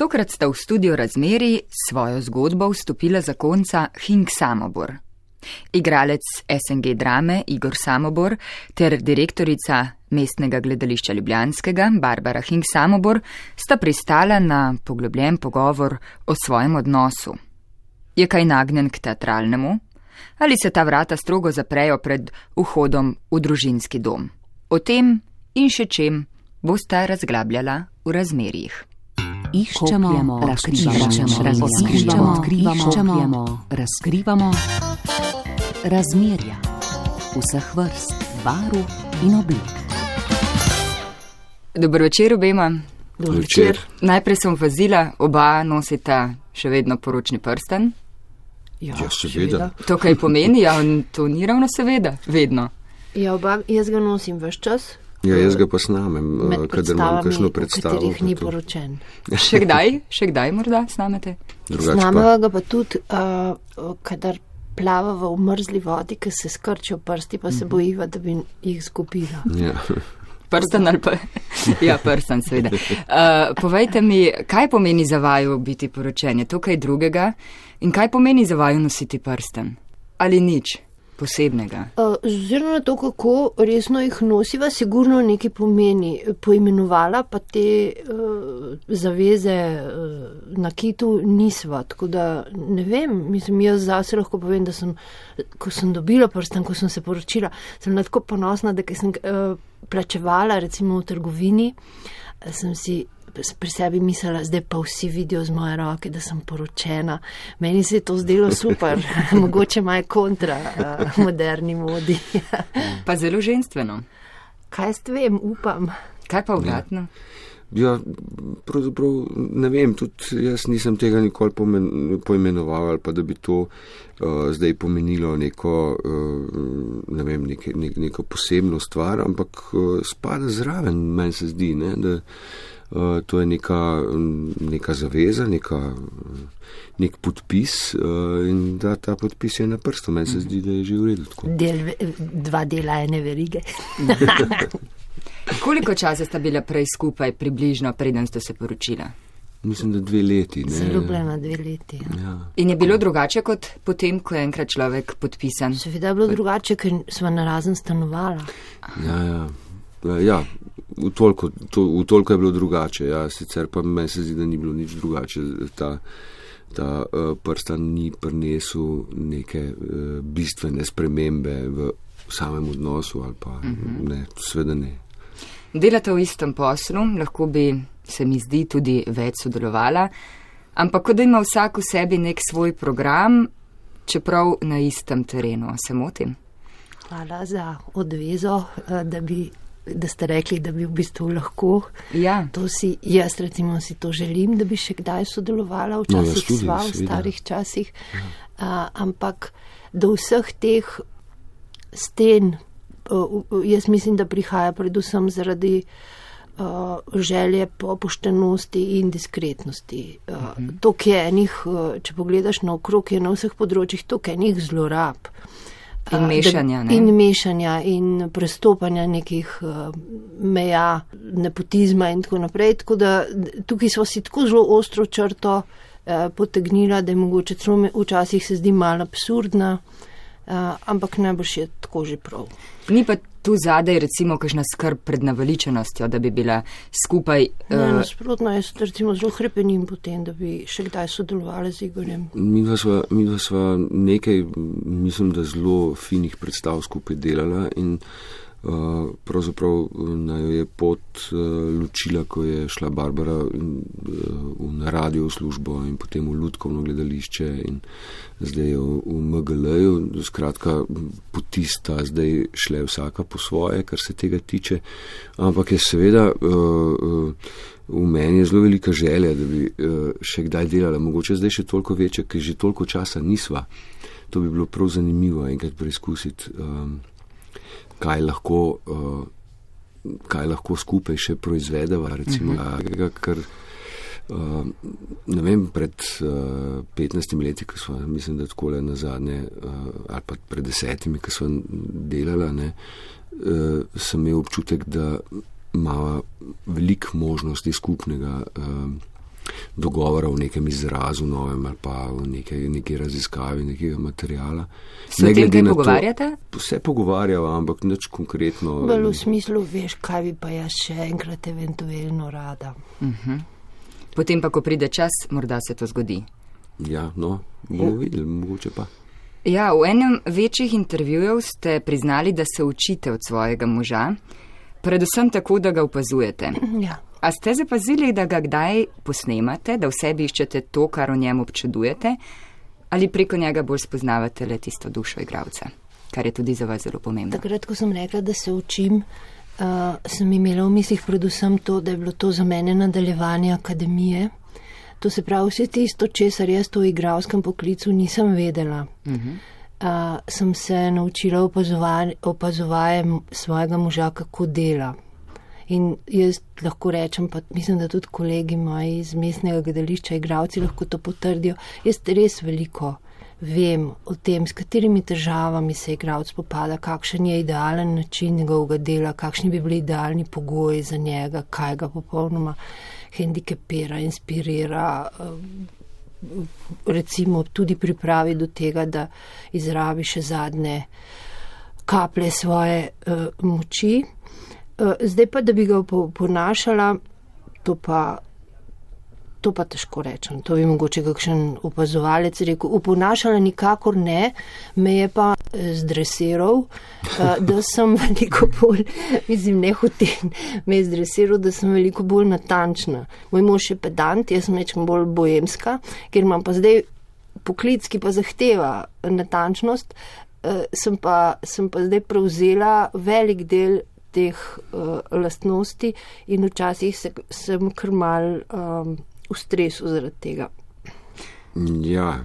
Tokrat sta v studio razmeri svojo zgodbo vstopila zakonca Hing Samobor. Igralec SNG drame Igor Samobor ter direktorica mestnega gledališča Ljubljanskega Barbara Hing Samobor sta pristala na poglobljen pogovor o svojem odnosu. Je kaj nagnjen k teatralnemu? Ali se ta vrata strogo zaprejo pred vhodom v družinski dom? O tem in še čem bosta razglabljala v razmerjih. Iščemo, razkrivamo, razkrivamo, odkrivamo, razkrivamo razmerja vseh vrst, barv in oblik. Dobro večer obema. Dober večer. Najprej sem vazila, oba nosita še vedno poročni prsten. Ja, seveda. To kaj pomeni, ja, to ni ravno seveda, vedno. Ja, oba, jaz ga nosim vse čas. Ja, jaz ga pa snamem, med kadar imam kakšno predstavo. katerih ni poročen. Še kdaj, še kdaj morda snamete? Snameva ga pa tudi, uh, kadar plavava v mrzli vodi, ker se skrčijo prsti, pa Mhm. se bojiva, da bi jih zgubila. Ja. Prsten ali pa. Ja, prsten, seveda. Uh, povejte mi, kaj pomeni za vaju biti poročen? Je to kaj drugega? In kaj pomeni za vaju nositi prsten? Ali nič posebnega? Oziroma na to, kako resno jih nosiva, sigurno nekaj pomeni. Poimenovala pa te uh, zaveze uh, na kitu nisva, tako da ne vem, mislim, jaz zase lahko povem, da sem, ko sem dobila prsten, ko sem se poročila, sem tako ponosna, da sem uh, plačevala recimo v trgovini, sem si pri sebi mislila, zdaj pa vsi vidijo z moje roke, da sem poročena. Meni se je to zdelo super, mogoče maj kontra uh, moderni modi. Pa zelo ženstveno. Kaj s tem, upam. Kaj pa obratno? ja, pravzaprav ne vem, tudi jaz nisem tega nikoli pomen, poimenoval ali pa da bi to uh, zdaj pomenilo neko, uh, ne vem, neke, nek, neko posebno stvar, ampak uh, spada zraven, meni se zdi, ne, da uh, to je neka, mm, neka zaveza, neka, nek podpis uh, in da ta podpis je na prstu, meni se zdi, da je že v redu tako. Del, dva dela ene verige. Koliko časa sta bila prej skupaj, približno, preden ste se poročila? Mislim, da dve leti. Ne? Zaljubljena dve leti. Ja. Ja. In je bilo drugače kot potem, ko je enkrat človek podpisan? Seveda je bilo drugače, ker sva narazen stanovala. Ja, ja. ja v, toliko, to, v toliko je bilo drugače. Ja. Sicer pa meni se zdi, da ni bilo nič drugače. Ta, ta uh, prstan ni prinesel neke uh, bistvene spremembe v samem odnosu ali pa uh -huh. ne, sveda ne. Delate v istem poslu, lahko bi, se mi zdi, tudi več sodelovala, ampak kot da ima vsak v sebi nek svoj program, čeprav na istem terenu, se motim. Hvala za odvezo, eh, da, bi, da ste rekli, da bi v bistvu lahko. Ja, To si, jaz recimo si to želim, da bi še kdaj sodelovala, No, včasih jaz tudi, sva v seveda. starih časih, uh, ampak do vseh teh sten, uh, jaz mislim, da prihaja predvsem zaradi uh, želje po poštenosti in diskretnosti. Uh, uh -huh. To, ki je enih, uh, če pogledaš naokrog, je na vseh področjih to, ki je enih zlorab. Uh, da- mešanja, ne? In mešanja in prestopanja nekih uh, meja, nepotizma in tako naprej. Tako da tukaj smo si tako zelo ostro črto uh, potegnila, da je mogoče celo včasih se zdi malo absurdna, uh, ampak najbrž je tako že prav. ni pa tu zadaj recimo kakšna skrb pred naveličenostjo, da bi bila skupaj. Ne, eh, nasprotno, jaz recimo zelo hrepenim potem, da bi še kdaj sodelovala z Igorjem. Mi dva sva, mi dva sva nekaj, mislim, da zelo finih predstav skupaj delala in uh, pravzaprav naj jo je pot uh, ločila, ko je šla Barbara uh, v radio službo in potem v Ludkovno gledališče in zdaj je v, v MGL-ju. Skratka, poti sta zdaj šle vsaka po svoje, kar se tega tiče, ampak je seveda. V meni je zelo velika želja, da bi še kdaj delala, mogoče zdaj še toliko večja, ker že toliko časa nisva. To bi bilo prav zanimivo enkrat preizkusiti, um, kaj, lahko, uh, kaj lahko skupaj še proizvedeva. Recimo, uh -huh. kar, uh, ne vem, pred uh, 15 leti, ko smo, mislim, da tako le na zadnje, uh, ali pa pred desetimi, ko smo delala, ne, uh, sem imel občutek, da ima veliko možnosti skupnega. Um, dogovora v nekem izrazu novem ali pa v neki, neki raziskavi nekega materijala. Se ne glede na to, pogovarjate? Se pogovarjamo, ampak nič konkretno. Bolj v smislu, veš, kaj bi pa jaz še enkrat eventualno rada. Uh mhm. -huh. Potem pa, ko pride čas, morda se to zgodi. Ja, no, bomo videli, mogoče pa. Ja, v enem večjih intervjujev ste priznali, da se učite od svojega moža, predvsem tako, da ga opazujete. Ja. A ste zapazili, da ga kdaj posnemate, da v sebi iščete to, kar v njem občudujete, ali preko njega bolj spoznavate le tisto dušo igravca, kar je tudi za vas zelo pomembno? Takrat, ko sem rekla, da se učim, uh, sem imela v mislih predvsem to, da je bilo to za mene nadaljevanje akademije. To se pravi, vse tisto, česar jaz v igravskem poklicu nisem vedela. Uh -huh. uh, sem se naučila opazovati svojega moža, kako dela. In jaz lahko rečem, pa mislim, da tudi kolegi moji iz mestnega gledališča, igravci lahko to potrdijo. Jaz res veliko vem o tem, s katerimi težavami se igravc spopada, kakšen je idealen način njegovega dela, kakšni bi bili idealni pogoji za njega, kaj ga popolnoma hendikepira, inspirira, eh, recimo tudi pripravi do tega, da izrabi še zadnje kaplje svoje uh, moči. Uh, zdaj pa, da bi ga ponašala, to pa To pa težko rečem. To bi mogoče kakšen opazovalec rekel. Uponašala nikakor ne, me je pa eh, zdresiral, eh, da sem veliko bolj, mislim, ne hotel, me je zdresiral, da sem veliko bolj natančna. Moj mož je pedant, jaz sem večkrat bolj bojemska, ker imam pa zdaj poklic, ki pa zahteva natančnost, eh, sem pa, sem pa zdaj prevzela velik del teh uh, lastnosti in včasih se, sem krmal. Um, v stresu zaradi tega. Ja.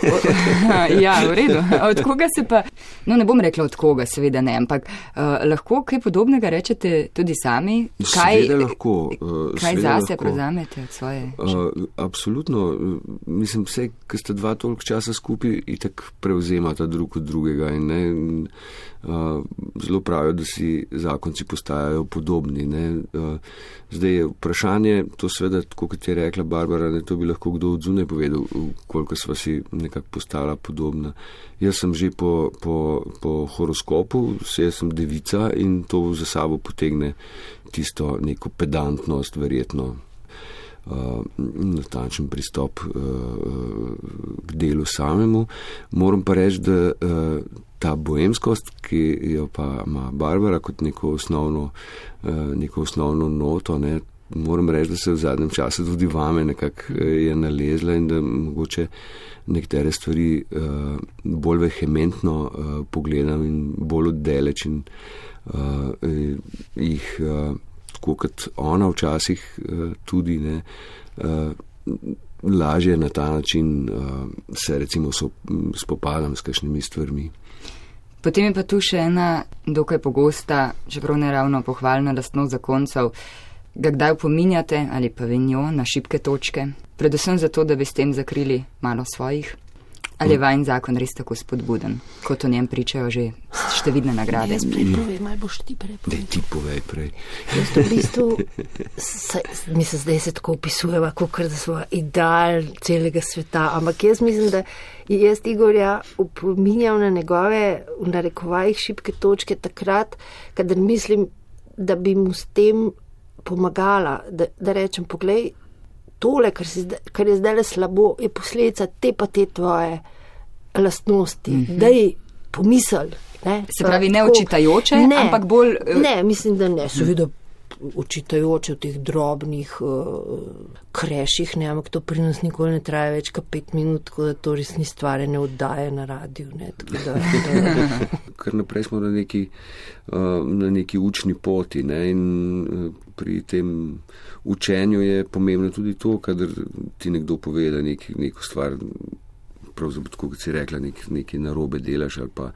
ja, v redu. Od koga se pa, no ne bom rekla od koga, seveda ne, ampak uh, lahko kaj podobnega rečete tudi sami? Kaj, lahko, uh, kaj zase prevzamete od svoje? Uh, absolutno. Mislim, vse, ki ste dva toliko časa skupaj, itek prevzemata drug od drugega. In, ne, in, uh, zelo pravijo, da si zakonci postajajo podobni. Uh, zdaj je vprašanje, to seveda, kot je rekla Barbara, da to bi lahko kdo od zunaj povedal, koliko sva si nekako postala podobna. Jaz sem že po, po, po horoskopu, vse sem devica in to za sabo potegne tisto neko pedantnost, verjetno. Uh, natančen pristop uh, k delu samemu. Moram pa reči, da uh, ta bojemskost, ki jo pa ima Barbara kot neko osnovno, eh, neko osnovno noto, ne, moram reči, da se v zadnjem času tudi vame nekako eh, je nalezla in da mogoče nekatere stvari uh, bolj vehementno uh, pogledam in bolj oddeleč in uh, jih, uh, tako kot ona včasih uh, tudi ne. Uh, Lažje na ta način uh, se recimo so, spopadam s kakšnimi stvarmi. Potem je pa tu še ena dokaj pogosta, čeprav ne ravno pohvalna lastnost zakoncev, ga kdaj upominjate ali pa vinjo na šibke točke, predvsem zato, da bi s tem zakrili malo svojih. Ali je vajen zakon res tako spodbuden, kot o njem pričajo že številne nagrade? Jaz prej povem, ali boš ti prej povedal. Ti povej prej. Jaz v bistvu, mi se zdaj se tako opisujeva, kot da smo ideal celega sveta, ampak jaz mislim, da jaz Igorja upominjam na njegove, v narekovajih, šibke točke takrat, kadar mislim, da bi mu s tem pomagala, da, da rečem, poglej, tole, kar, si, kar je zdaj le slabo, je posledica te pa te tvoje lastnosti. Mm -hmm. Dej pomisel. Ne? Se pravi, ne očitajoče, ne, ampak bolj. Uh... Ne, mislim, da ne. Seveda očitajoče v teh drobnih uh, kreših, ne, ampak to pri nas nikoli ne traja več kot pet minut, tako da to res ni stvar, ne oddaje na radiju. Ne, da, da... Ker naprej smo na neki, uh, na neki učni poti ne, in uh, pri tem učenju je pomembno tudi to, kadar ti nekdo pove, da nek, neko stvar, pravzaprav, kot si rekla, nek, nekaj narobe delaš ali pa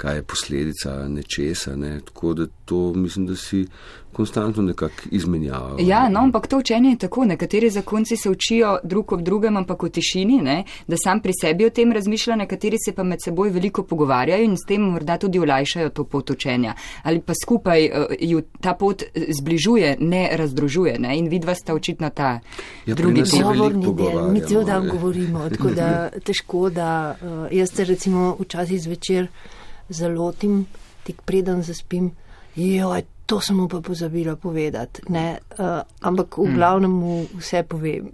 kaj je posledica nečesa. Ne. Tako da to mislim, da si konstantno nekako izmenjavajo. Ja, no, ampak to učenje je tako. Nekateri zakonci se učijo drug ob drugem, ampak v tišini, ne, da sam pri sebi o tem razmišlja, nekateri se pa med seboj veliko pogovarjajo in s tem morda tudi olajšajo to pot učenja. Ali pa skupaj uh, ju ta pot zbližuje, ne razdružuje. Ne, in vidva sta očitno ta Ja, drugi Govorni del, mi cel dan govorimo, tako da težko, da uh, jaz se recimo včasih zvečer zalotim, tik preden zaspim, joj, to sem mu pa pozabila povedati, ne, uh, ampak v glavnem mu vse povem.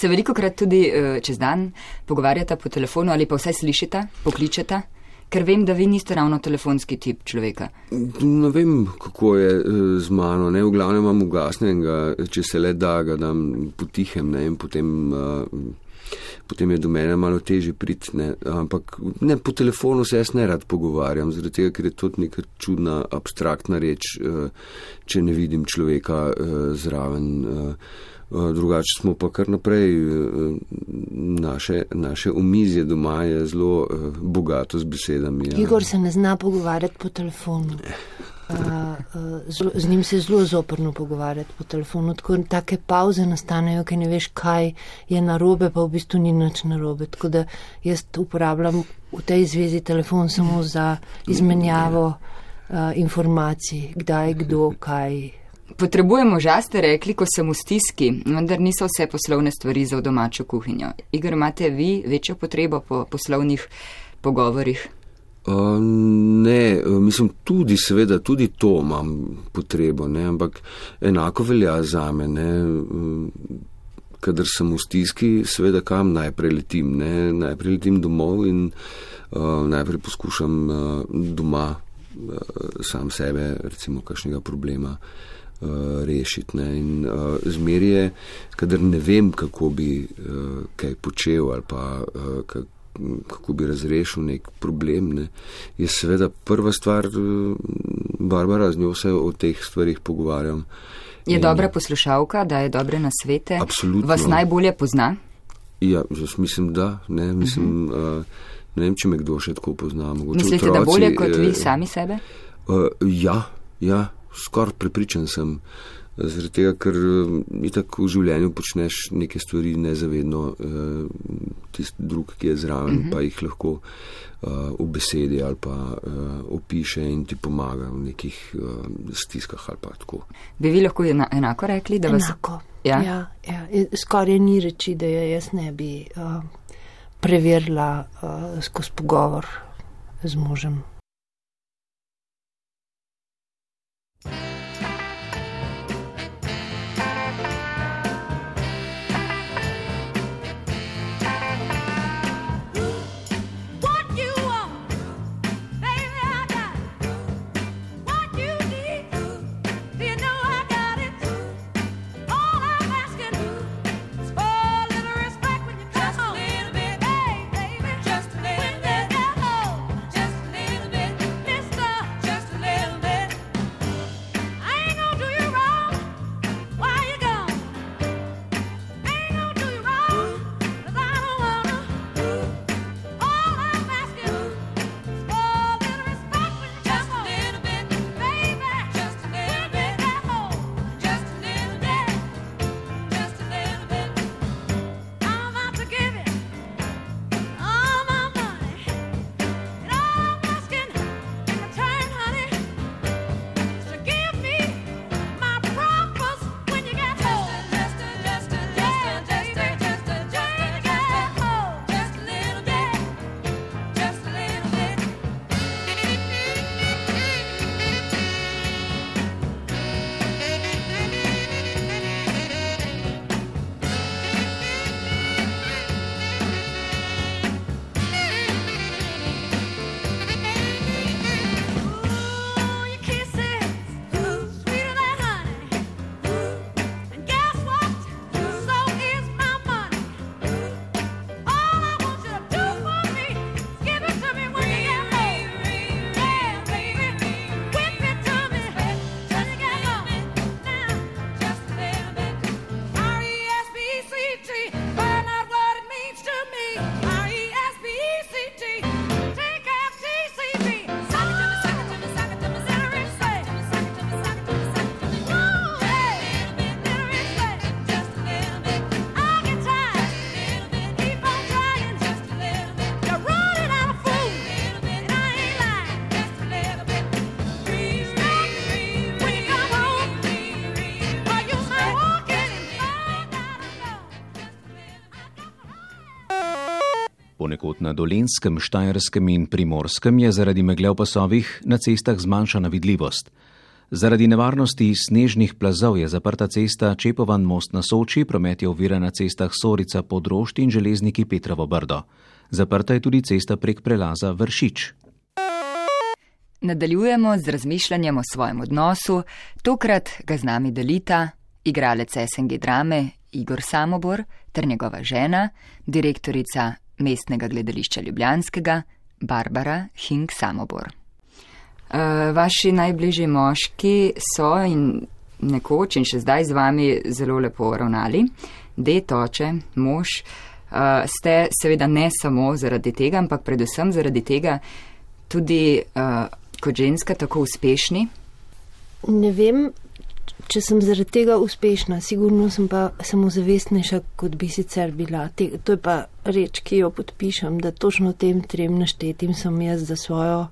Se veliko krat tudi uh, čez dan pogovarjata po telefonu ali pa vsaj slišita, pokličeta, ker vem, da vi niste ravno telefonski tip človeka. Ne vem, kako je eh, z mano. Ne? V glavnem imam ugasnenega, če se le da, ga dam potihem ne? in potem, uh, potem je do mene malo teže priti. Ne? Ampak ne, po telefonu se jaz ne rad pogovarjam, zaradi tega, ker je to neka čudna, abstraktna reč, uh, če ne vidim človeka uh, zraven. Uh, Drugače smo pa kar naprej, eh, naše, naše omizje doma je zelo eh, bogato z besedami. ja. Igor se ne zna pogovarjati po telefonu. Uh, zelo, z njim se zelo zoprno pogovarjati po telefonu, tako take pauze nastanejo, ker ne veš, kaj je narobe, pa v bistvu ni nič narobe. Tako da jaz uporabljam v tej zvezi telefon samo za izmenjavo uh, informacij, kdaj, kdo, kaj. Potrebujemo ža, ste rekli, ko sem v stiski, vendar niso vse poslovne stvari za domačo kuhinjo. Igor, imate vi večjo potrebo po poslovnih pogovorih? Uh, ne, uh, mislim, tudi, seveda, tudi to imam potrebo, ne, ampak enako velja za me. Ne, uh, kadar sem v stiski, seveda, kam najprej letim. Ne, najprej letim domov in uh, najprej poskušam uh, doma uh, sam sebe, recimo, kakšnega problema uh, rešiti. Ne, in uh, zmeri je, kadar ne vem, kako bi uh, kaj počel ali pa uh, kako kako bi razrešil nek problem, ne, je seveda prva stvar, eh, Barbara, z njo se o teh stvarih pogovarjam. Je In- dobra poslušalka, da je dobre nasvete? Absolutno. Vas najbolje pozna? Ja, jaz mislim, da. Ne, mislim, uh -huh. uh, ne vem, če me kdo še tako pozna. Mogoče Mislite, otroci, da bolje kot vi eh, sami sebe? Uh, ja, ja skoraj prepričan sem. Zaradi tega, ker uh, tako v življenju počneš neke stvari nezavedno, uh, tisti drug, ki je zraven, uh -huh. pa jih lahko uh, v besedi ali pa uh, opiše in ti pomaga v nekih uh, stiskah ali pa tako. Bi vi lahko ena, enako rekli, da vas. Enako. Ja? Ja, ja. Skoraj ni reči, da jo jaz ne bi uh, preverila uh, skozi pogovor z možem. Ponekod na Dolenskem, Štajerskem in Primorskem je zaradi megle v pasovih na cestah zmanjšana vidljivost. Zaradi nevarnosti snežnih plazov je zaprta cesta Čepovan most na Soči, promet je ovira na cestah Sorica Podrošti in železniki Petrovo Brdo. Zaprta je tudi cesta prek prelaza Vršič. Nadaljujemo z razmišljanjem o svojem odnosu, tokrat ga z nami delita igralec SNG drame Igor Samobor ter njegova žena, direktorica mestnega gledališča Ljubljanskega Barbara Hink Samobor. Uh, vaši najbližji moški so in nekoč in še zdaj z vami zelo lepo ravnali, det oče, mož. Uh, ste seveda ne samo zaradi tega, ampak predvsem zaradi tega tudi uh, kot ženska tako uspešni. Ne vem, če sem zaradi tega uspešna, sigurno sem pa samozavestnejša, kot bi sicer bila. Te, to je pa reč, ki jo podpišem, da točno tem trem naštetim sem jaz za svojo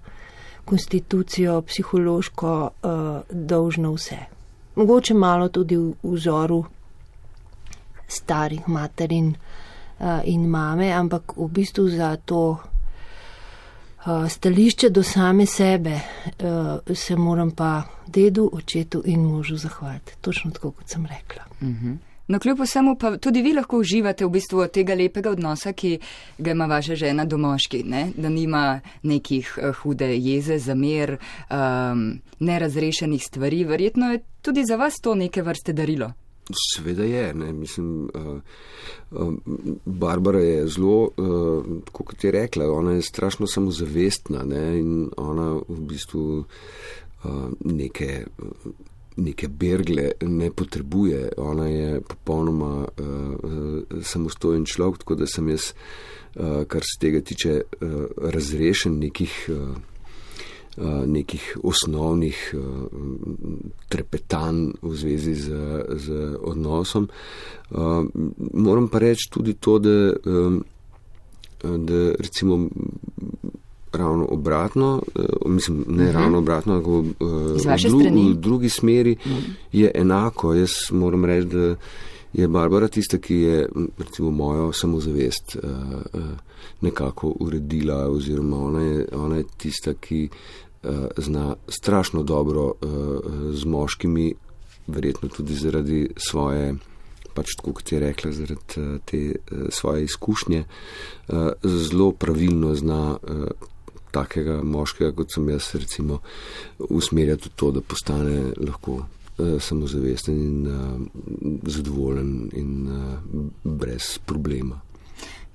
konstitucijo psihološko uh, dolžna vse. Mogoče malo tudi v vzoru starih materin uh, in mame, ampak v bistvu za to stališče do same sebe uh, se moram pa dedu, očetu in možu zahvaliti. Točno tako, kot sem rekla. No, kljub vsemu pa tudi vi lahko uživate v bistvu od tega lepega odnosa, ki ga ima vaša žena do moški, ne? da nima nekih uh, hude jeze, zamer, um, nerazrešenih stvari. Verjetno je tudi za vas to neke vrste darilo. Sveda je, ne, mislim, uh, uh, Barbara je zelo, uh, kot je rekla, ona je strašno samozavestna ne, in ona v bistvu uh, neke, neke bergle ne potrebuje. Ona je popolnoma uh, samostojen človek, tako da sem jaz, uh, kar se tega tiče, uh, razrešen nekih. Uh, nekih osnovnih trepetanj v zvezi z, z odnosom. Moram pa reči tudi to, da, da recimo ravno obratno, mislim, ne uh -huh. ravno obratno, ampak v, dru, v drugi smeri uh -huh. je enako. Jaz moram reči, da je Barbara tista, ki je recimo mojo samozavest nekako uredila oziroma ona je, ona je tista, ki zna strašno dobro uh, z moškimi, verjetno tudi zaradi svoje, pač tako kot je rekla, zaradi uh, te svoje izkušnje, zelo pravilno zna. Takega moškega, kot sem jaz, recimo, usmerjati v to, da postane lahko samozavesten in zadovoljen in brez problema.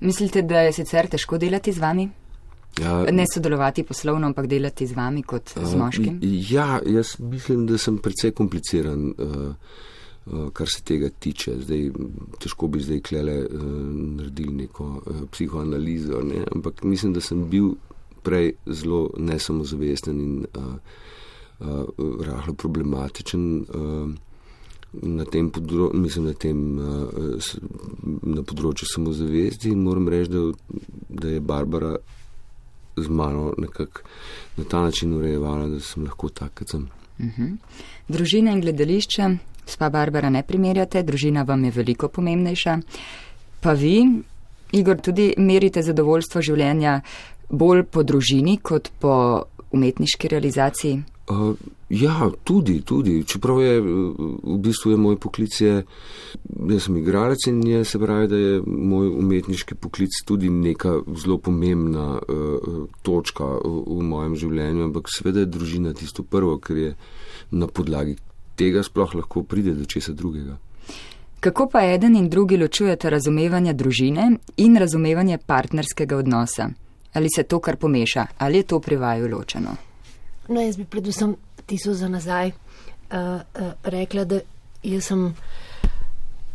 Mislite, da je sicer težko delati z vami? Ja, Ne sodelovati poslovno, ampak delati z vami kot z moškim? Ja, jaz mislim, da sem precej kompliciran, uh, uh, kar se tega tiče. Zdaj, težko bi zdaj klele uh, naredili neko uh, psihoanalizo, ne? ampak mislim, da sem bil prej zelo nesamozavesten in uh, uh, rahlo problematičen. Uh, Na tem, podro, mislim, na, tem na področju samozavesti in moram reči, da, da je Barbara z mano nekako na ta način urejevala, da sem lahko tak, kot sem. Uh -huh. Družina in gledališče, spa Barbara ne primerjate, družina vam je veliko pomembnejša. Pa vi, Igor, tudi merite zadovoljstvo življenja bolj po družini kot po umetniški realizaciji? Uh, ja, tudi, tudi. Čeprav je v bistvu je moj poklic, je, jaz sem igralec in je se pravi, da je moj umetniški poklic tudi neka zelo pomembna uh, točka v, v mojem življenju, ampak seveda je družina tisto prvo, ker je na podlagi tega sploh lahko pride do česa drugega. Kako pa eden in drugi ločujete razumevanje družine in razumevanje partnerskega odnosa? Ali se to kar pomeša, ali je to pri vaju ločeno? No, jaz bi predvsem tisto za nazaj uh, uh, rekla, da jaz sem,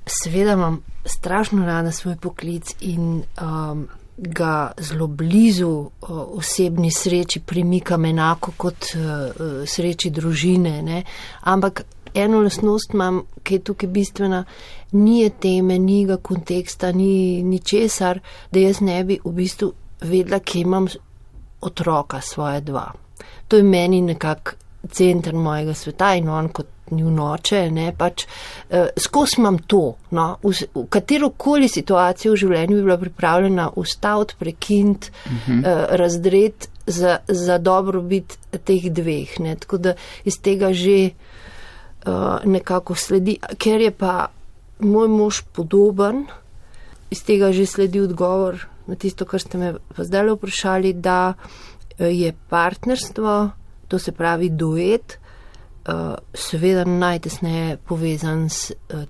seveda imam strašno rada svoj poklic in um, ga zelo blizu uh, osebni sreči primikam enako kot uh, sreči družine. Ne? Ampak eno lasnost imam, ki je tukaj bistvena, ni je teme, ni ga konteksta, ni ničesar, da jaz ne bi v bistvu vedela, kje imam otroka svoje dva. To je meni nekako center mojega sveta in on kot njun oče, ne, pač uh, skozi imam to, no, v, v katerokoli situacijo v življenju bi bila pripravljena ustaviti, prekinti, uh -huh. uh, razdreti za, za dobrobit teh dveh, ne, tako da iz tega že uh, nekako sledi, ker je pa moj mož podoben, iz tega že sledi odgovor na tisto, kar ste me pa zdaj vprašali, da eh, je partnerstvo, to se pravi duet, eh, seveda najtesneje povezan s eh,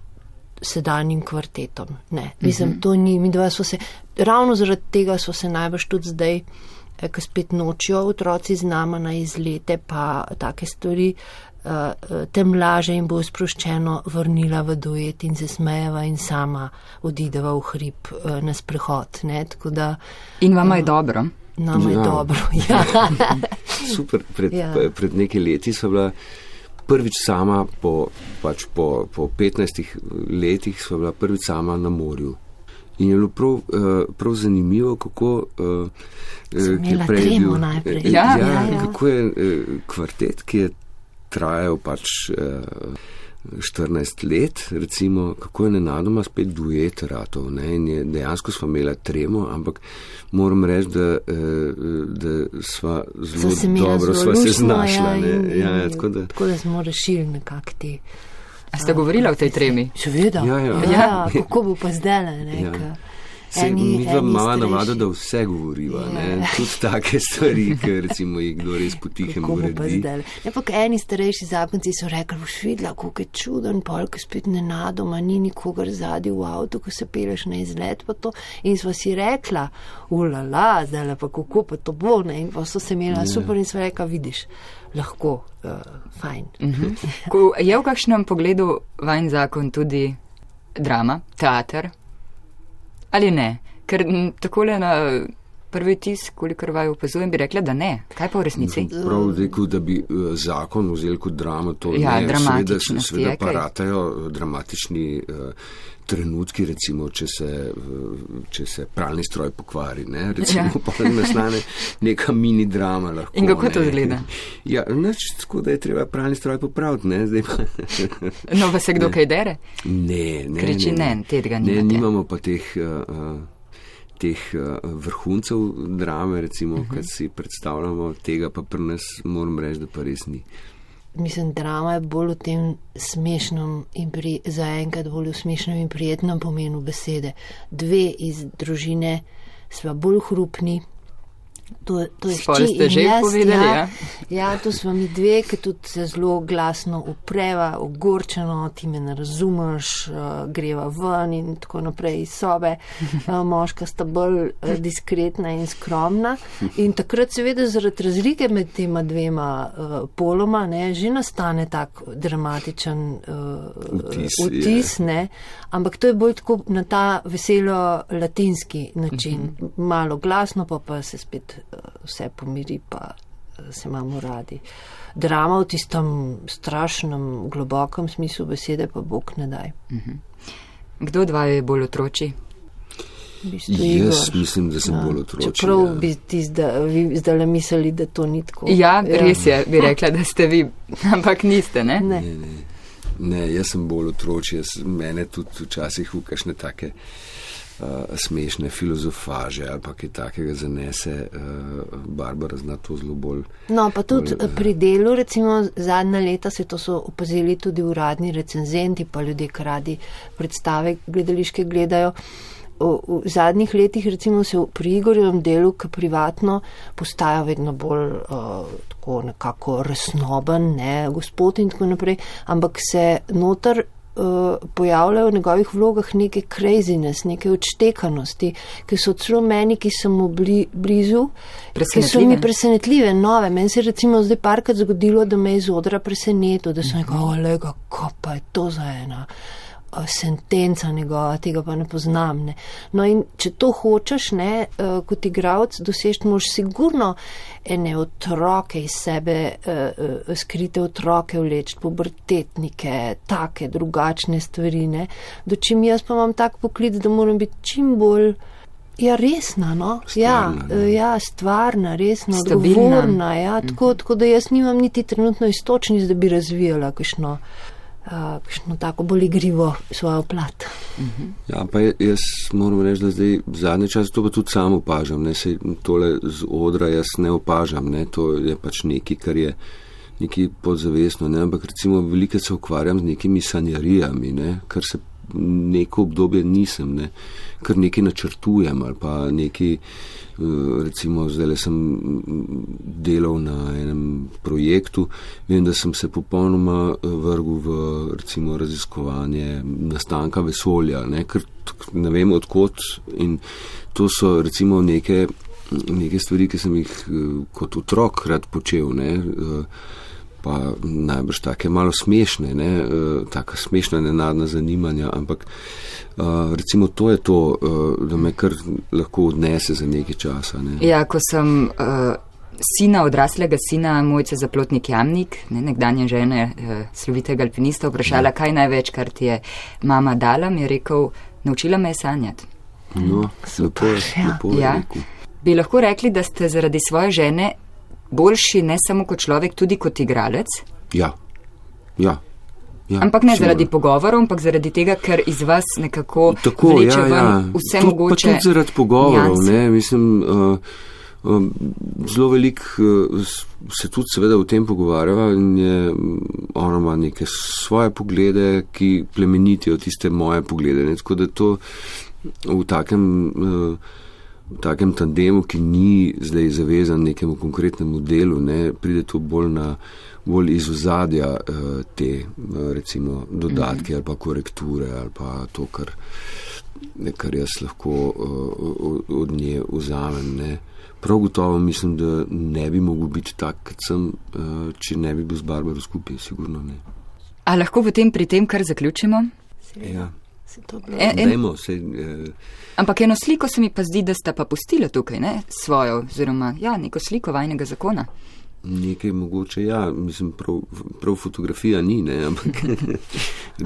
sedanjim kvartetom. Ne, mislim, to ni, mi dva smo se, ravno zaradi tega smo se najbrž tudi zdaj, eh, ko spet nočijo otroci z nama na izlete, pa take stvari, tem laže in bo sproščeno vrnila v duet in se smejeva in sama odideva v hrib na sprehod. Ne, tako da In vama je dobro. Nam je Ja. dobro. Ja. Super, pred, Ja. pred nekaj leti sva bila prvič sama, po, pač po, po 15 letih sva bila prvič sama na morju. In je bilo prav, eh, prav zanimivo, kako eh, eh, je prej bil- najprej. eh, Ja, ja, ja, ja. kako je eh, kvartet, ki je trajal pač eh, 14 let, recimo, kako je nenadoma spet duet ratov. Ne? In je dejansko sva imela tremo, ampak moram reči, da, eh, da sva zelo dobro zelo sva se luštno, znašla. ja, ne. in- Ja, in- tako da, Tako da smo rešili nekako te. A ste govorila o tej tremi? Seveda. Ja, ja. ja. Kako bo pa zdaj, ne? Ja. Ja. Se, mi dva imamo navado, da vse govoriva, Ja. ne? tudi take stvari, ki recimo jih kdo res potihem pa uredi. pa eni starejši zakonci so rekli, boš videla, kako je čuden, polk spet nenadoma, ni nikogar zadnji v avtu, ko se peleš na izlet. pa to. In sva si rekla, ulala, zdaj le pa kako pa to bo. Ne? In pa so se imela super in sva rekla, vidiš, lahko, uh, fajn. Ko je v kakšnem pogledu vajen zakon tudi drama, teater? Ali ne? Ker m, takole na prvi tis, kolikor vaju opazujem, bi rekla, da ne. Kaj pa v resnici? Prav rekel, da bi eh, zakon vzel kot dramo, to Ja, ne, seveda, seveda je pa kaj. ratajo eh, dramatični eh, trenutki, recimo, če se, eh, če se pralni stroj pokvari, ne, recimo, Ja. pa nastane neka mini drama lahko. In kako to ne. izgleda? Ja, nič, tako da je treba pralni stroj popraviti, ne, zdaj pa. No, pa se kdo kaj dere? Ne, ne. Kriči ne, ne, tega ne, nimate. nimamo pa teh, uh, teh uh, vrhuncev drame, recimo, uh. -huh. kar si predstavljamo, tega pa pri nas moram reči, da pa res ni. Mislim, drama je bolj v tem smešnem in pri, zaenkrat bolj v smešnem in prijetnem pomenu besede. Dve iz družine sva bolj hrupni. To, to je Spol hči ste in že jaz, povedali, ja. ja. Ja, to smo mi dve, ki tudi se zelo glasno upreva, ogorčeno, ti me ne razumeš, uh, greva ven in tako naprej iz sobe. Uh, moška sta bolj uh, diskretna in skromna. In takrat seveda zaradi razlike med tema dvema poloma ne, že nastane tak dramatičen uh, Vtis, vtis ne. Ampak to je bolj tako na ta veselo latinski način. Malo glasno, pa pa se spet vse pomiri, pa uh, se imamo radi. Drama v tistem strašnem, globokem smislu besede pa Bog ne daj. Kdo od vaju je bolj otroči? V bistvu Jaz Igor. mislim, da sem Ja, bolj otročji. Čeprav ja. bi ti zdaj, vi zdaj mislili, da to ni tako. Ja, res je, bi rekla, da ste vi, ampak niste, ne? Ne. Ne, ne. ne, jaz sem bolj otročji, jaz, mene tudi včasih v kakšne take uh, smešne filozofaže ali pa kaj takega zanese. Uh, Barbara zna to zelo bolj. No, pa tudi Bolj, eh, pri delu, recimo zadnja leta se to so opazili tudi uradni recenzenti, pa ljudje, ki radi predstave gledališke gledajo. V, v zadnjih letih recimo se pri Igorjevem delu, ki privatno postaja vedno bolj uh, tako nekako resnoben, ne, gospod in tako naprej, ampak se noter uh, pojavljajo v njegovih vlogah neke craziness, neke odštekanosti, ki so celo meni, ki sem mu bli, blizu, ki so mi Presenetljive. nove. Meni se je recimo zdaj parkrat zgodilo, da me je iz odra presenetilo, da sem rekel, olega, ko pa je to za ena. Sentenca njegova, tega pa ne poznam. Ne. No, in če to hočeš, ne, eh, kot igravc, dosežeš, moraš sigurno ene otroke iz sebe, eh, eh, skrite otroke vleči, pubertetnike, take drugačne stvari. Ne. Dočim jaz pa imam tak poklic, da moram biti čim bolj Ja, resna, no? ja, Stvarna, ne. ja, stvarna, resna, Stabilna. odgovorna. Ja, tako, tako da jaz nimam niti trenutno istočnic, da bi razvijala kakšno, kakšno tako bolj igrivo svojo plat. Ja, pa jaz moram reči, da zdaj zadnje čase to pa tudi sam opažam. Ne, Sej tole z odra jaz ne opažam, ne, to je pač nekaj, kar je nekaj podzavestno, ne, ampak recimo veliko se ukvarjam z nekimi sanjarijami, ne, kar se neko obdobje nisem, ne, kar nekaj načrtujem ali pa nekaj, eh, recimo zdaj sem mm, delal na enem projektu, vem, da sem se popolnoma eh, vrgel v recimo raziskovanje nastanka vesolja, ne, ker ne vem odkot in to so recimo neke, neke stvari, ki sem jih eh, kot otrok rad počel, ne, pa najbrž take malo smešne, ne, eh, taka smešna nenadna zanimanja, ampak eh, recimo to je to, eh, da me kar lahko odnese za nekaj časa. Ne. Ja, ko sem uh, sina, odraslega sina Mojce Zaplotnik Jamnik, ne, nekdanje žene uh, slovitega alpinista, vprašala, kaj največ, kar ti je mama dala, mi je rekel, naučila me je sanjati. No, lepo je, ja. lepo je Ja. rekel. Bi lahko rekli, da ste zaradi svoje žene boljši ne samo kot človek, tudi kot igralec? Ja, ja. ja Ampak ne sigurno. zaradi pogovorov, ampak zaradi tega, ker iz vas nekako Tako, vleče ja, ja. vse Tudi- mogoče. Pa tudi zaradi pogovorov, ne, mislim, uh, um, zelo velik uh, se tudi seveda o tem pogovarjava in je, mm, ona ima neke svoje poglede, ki plemenitijo tiste moje poglede. Ne, tako da to v takem. Uh, v takem tandemu, ki ni zdaj zavezan nekemu konkretnemu delu, ne, pride to bolj, na, bolj iz ozadja uh, te uh, recimo dodatke ali pa korekture ali pa to, kar, ne, kar jaz lahko uh, od nje vzamem. Ne. Prav gotovo mislim, da ne bi mogel biti tak, kot sem, uh, če ne bi bil z Barbaro skupaj, sigurno ne. A lahko potem pri tem kar zaključimo? Ja. Se to bilo- En, en, Dajmo, sej, eh, ampak eno sliko se mi pa zdi, da sta pa pustila tukaj, ne? Svojo, oziroma, ja, neko sliko vajnega zakona. Nekaj mogoče, ja, mislim, prav, prav fotografija ni, ne, ampak En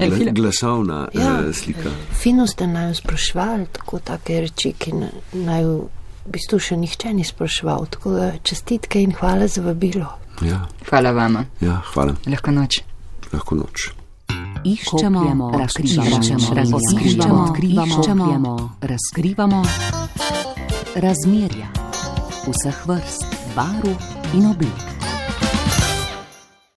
gla, film. glasovna Ja. ja. slika. Fino ste naj sprašvali, tako take reči, ki na- naj v bistvu še nihče ni spraševal. Tako da čestitke in hvala za vabilo. Ja, Hvala vama. ja, hvala, Lahko noč. lahko noč. Iščemo, razkrivamo, razkrivamo, odkrivamo, razkrivamo razmerja vseh vrst, barv in oblik.